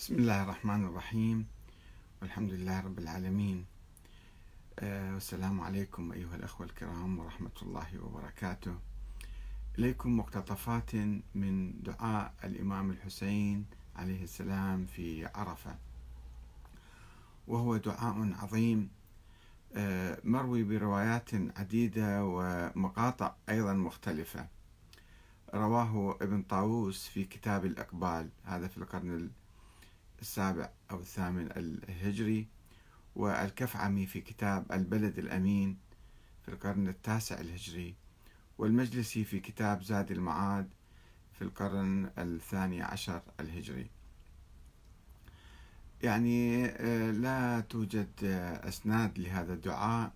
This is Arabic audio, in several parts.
بسم الله الرحمن الرحيم. والحمد لله رب العالمين. آه، والسلام عليكم أيها الأخوة الكرام ورحمة الله وبركاته. إليكم مقتطفات من دعاء الإمام الحسين عليه السلام في عرفة. وهو دعاء عظيم آه، مروي بروايات عديدة ومقاطع أيضا مختلفة. رواه ابن طاووس في كتاب الإقبال هذا في القرن السابع أو الثامن الهجري والكفعمي في كتاب البلد الأمين في القرن التاسع الهجري والمجلسي في كتاب زاد المعاد في القرن الثاني عشر الهجري. يعني آه، لا توجد أسناد لهذا الدعاء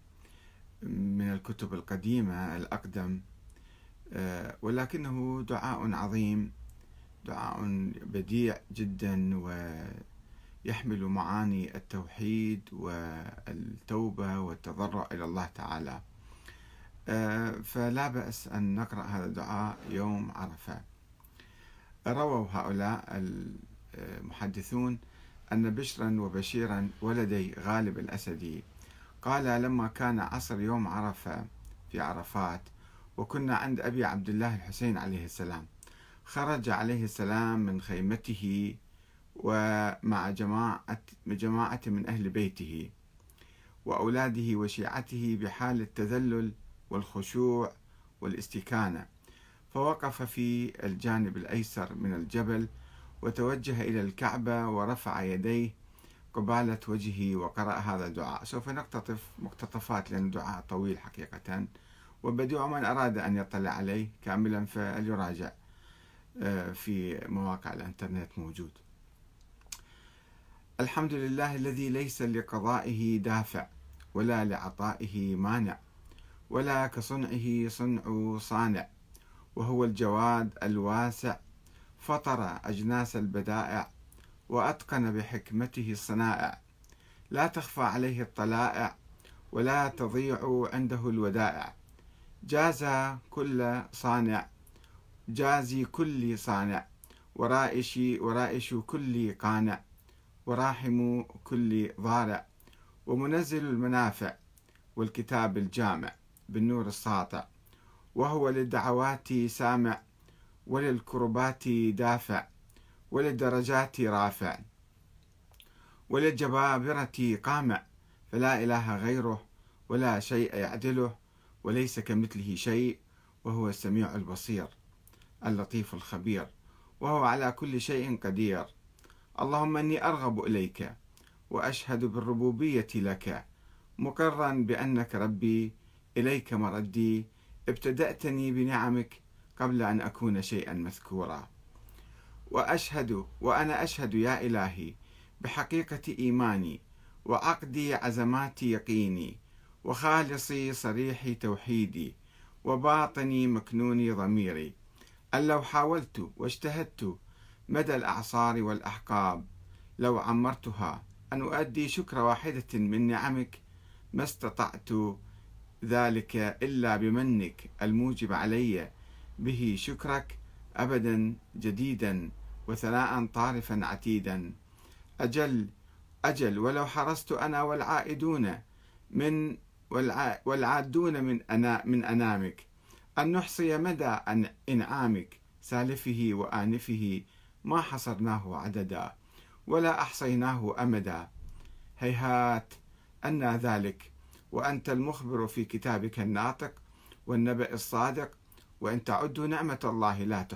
من الكتب القديمة الأقدم آه، ولكنه دعاء عظيم دعاء بديع جدا ويحمل معاني التوحيد والتوبة والتضرع إلى الله تعالى. آه، فلا بأس أن نقرأ هذا الدعاء يوم عرفة. رووا هؤلاء المحدثون أن بشرا وبشيرا ولدي غالب الأسدي قال لما كان عصر يوم عرفة في عرفات وكنا عند أبي عبد الله الحسين عليه السلام خرج عليه السلام من خيمته ومع جماعة, جماعة من أهل بيته وأولاده وشيعته بحال التذلل والخشوع والاستكانة. فوقف في الجانب الأيسر من الجبل وتوجه إلى الكعبة ورفع يديه قبالة وجهه وقرأ هذا الدعاء. سوف نقتطف مقتطفات لأن الدعاء طويل حقيقة وبديع من أراد أن يطلع عليه كاملا فليراجع. في مواقع الإنترنت موجود. الحمد لله الذي ليس لقضائه دافع ولا لعطائه مانع ولا كصنعه صنع صانع وهو الجواد الواسع فطر أجناس البدائع وأتقن بحكمته الصنائع. لا تخفى عليه الطلائع ولا تضيع عنده الودائع. جاز كل صانع جازي كل صانع ورائش ورائش كل قانع وراحم كل ضارع ومنزل المنافع والكتاب الجامع بالنور الساطع وهو للدعوات سامع وللكربات دافع وللدرجات رافع وللجبابرة قامع فلا إله غيره ولا شيء يعدله وليس كمثله شيء وهو السميع البصير. اللطيف الخبير وهو على كل شيء قدير. اللهم إني أرغب إليك وأشهد بالربوبية لك مقرا بأنك ربي إليك مردي ابتدأتني بنعمك قبل أن أكون شيئا مذكورا. وأشهد وأنا أشهد يا إلهي بحقيقة إيماني وعقدي عزمات يقيني وخالصي صريح توحيدي وباطني مكنون ضميري. أن لو حاولت واجتهدت مدى الأعصار والأحقاب لو عمرتها أن أؤدي شكر واحدة من نعمك ما استطعت ذلك إلا بمنك الموجب علي به شكرك أبدا جديدا وثناء طارفا عتيدا. أجل أجل ولو حرصت أنا والعائدون من والعادون من أنا من أنامك أن نحصي مدى إنعامك سالفه وآنفه ما حصرناه عددا ولا أحصيناه أمدا. هيهات أن ذلك. وأنت المخبر في كتابك الناطق والنبأ الصادق وإن تعدوا نعمة الله لا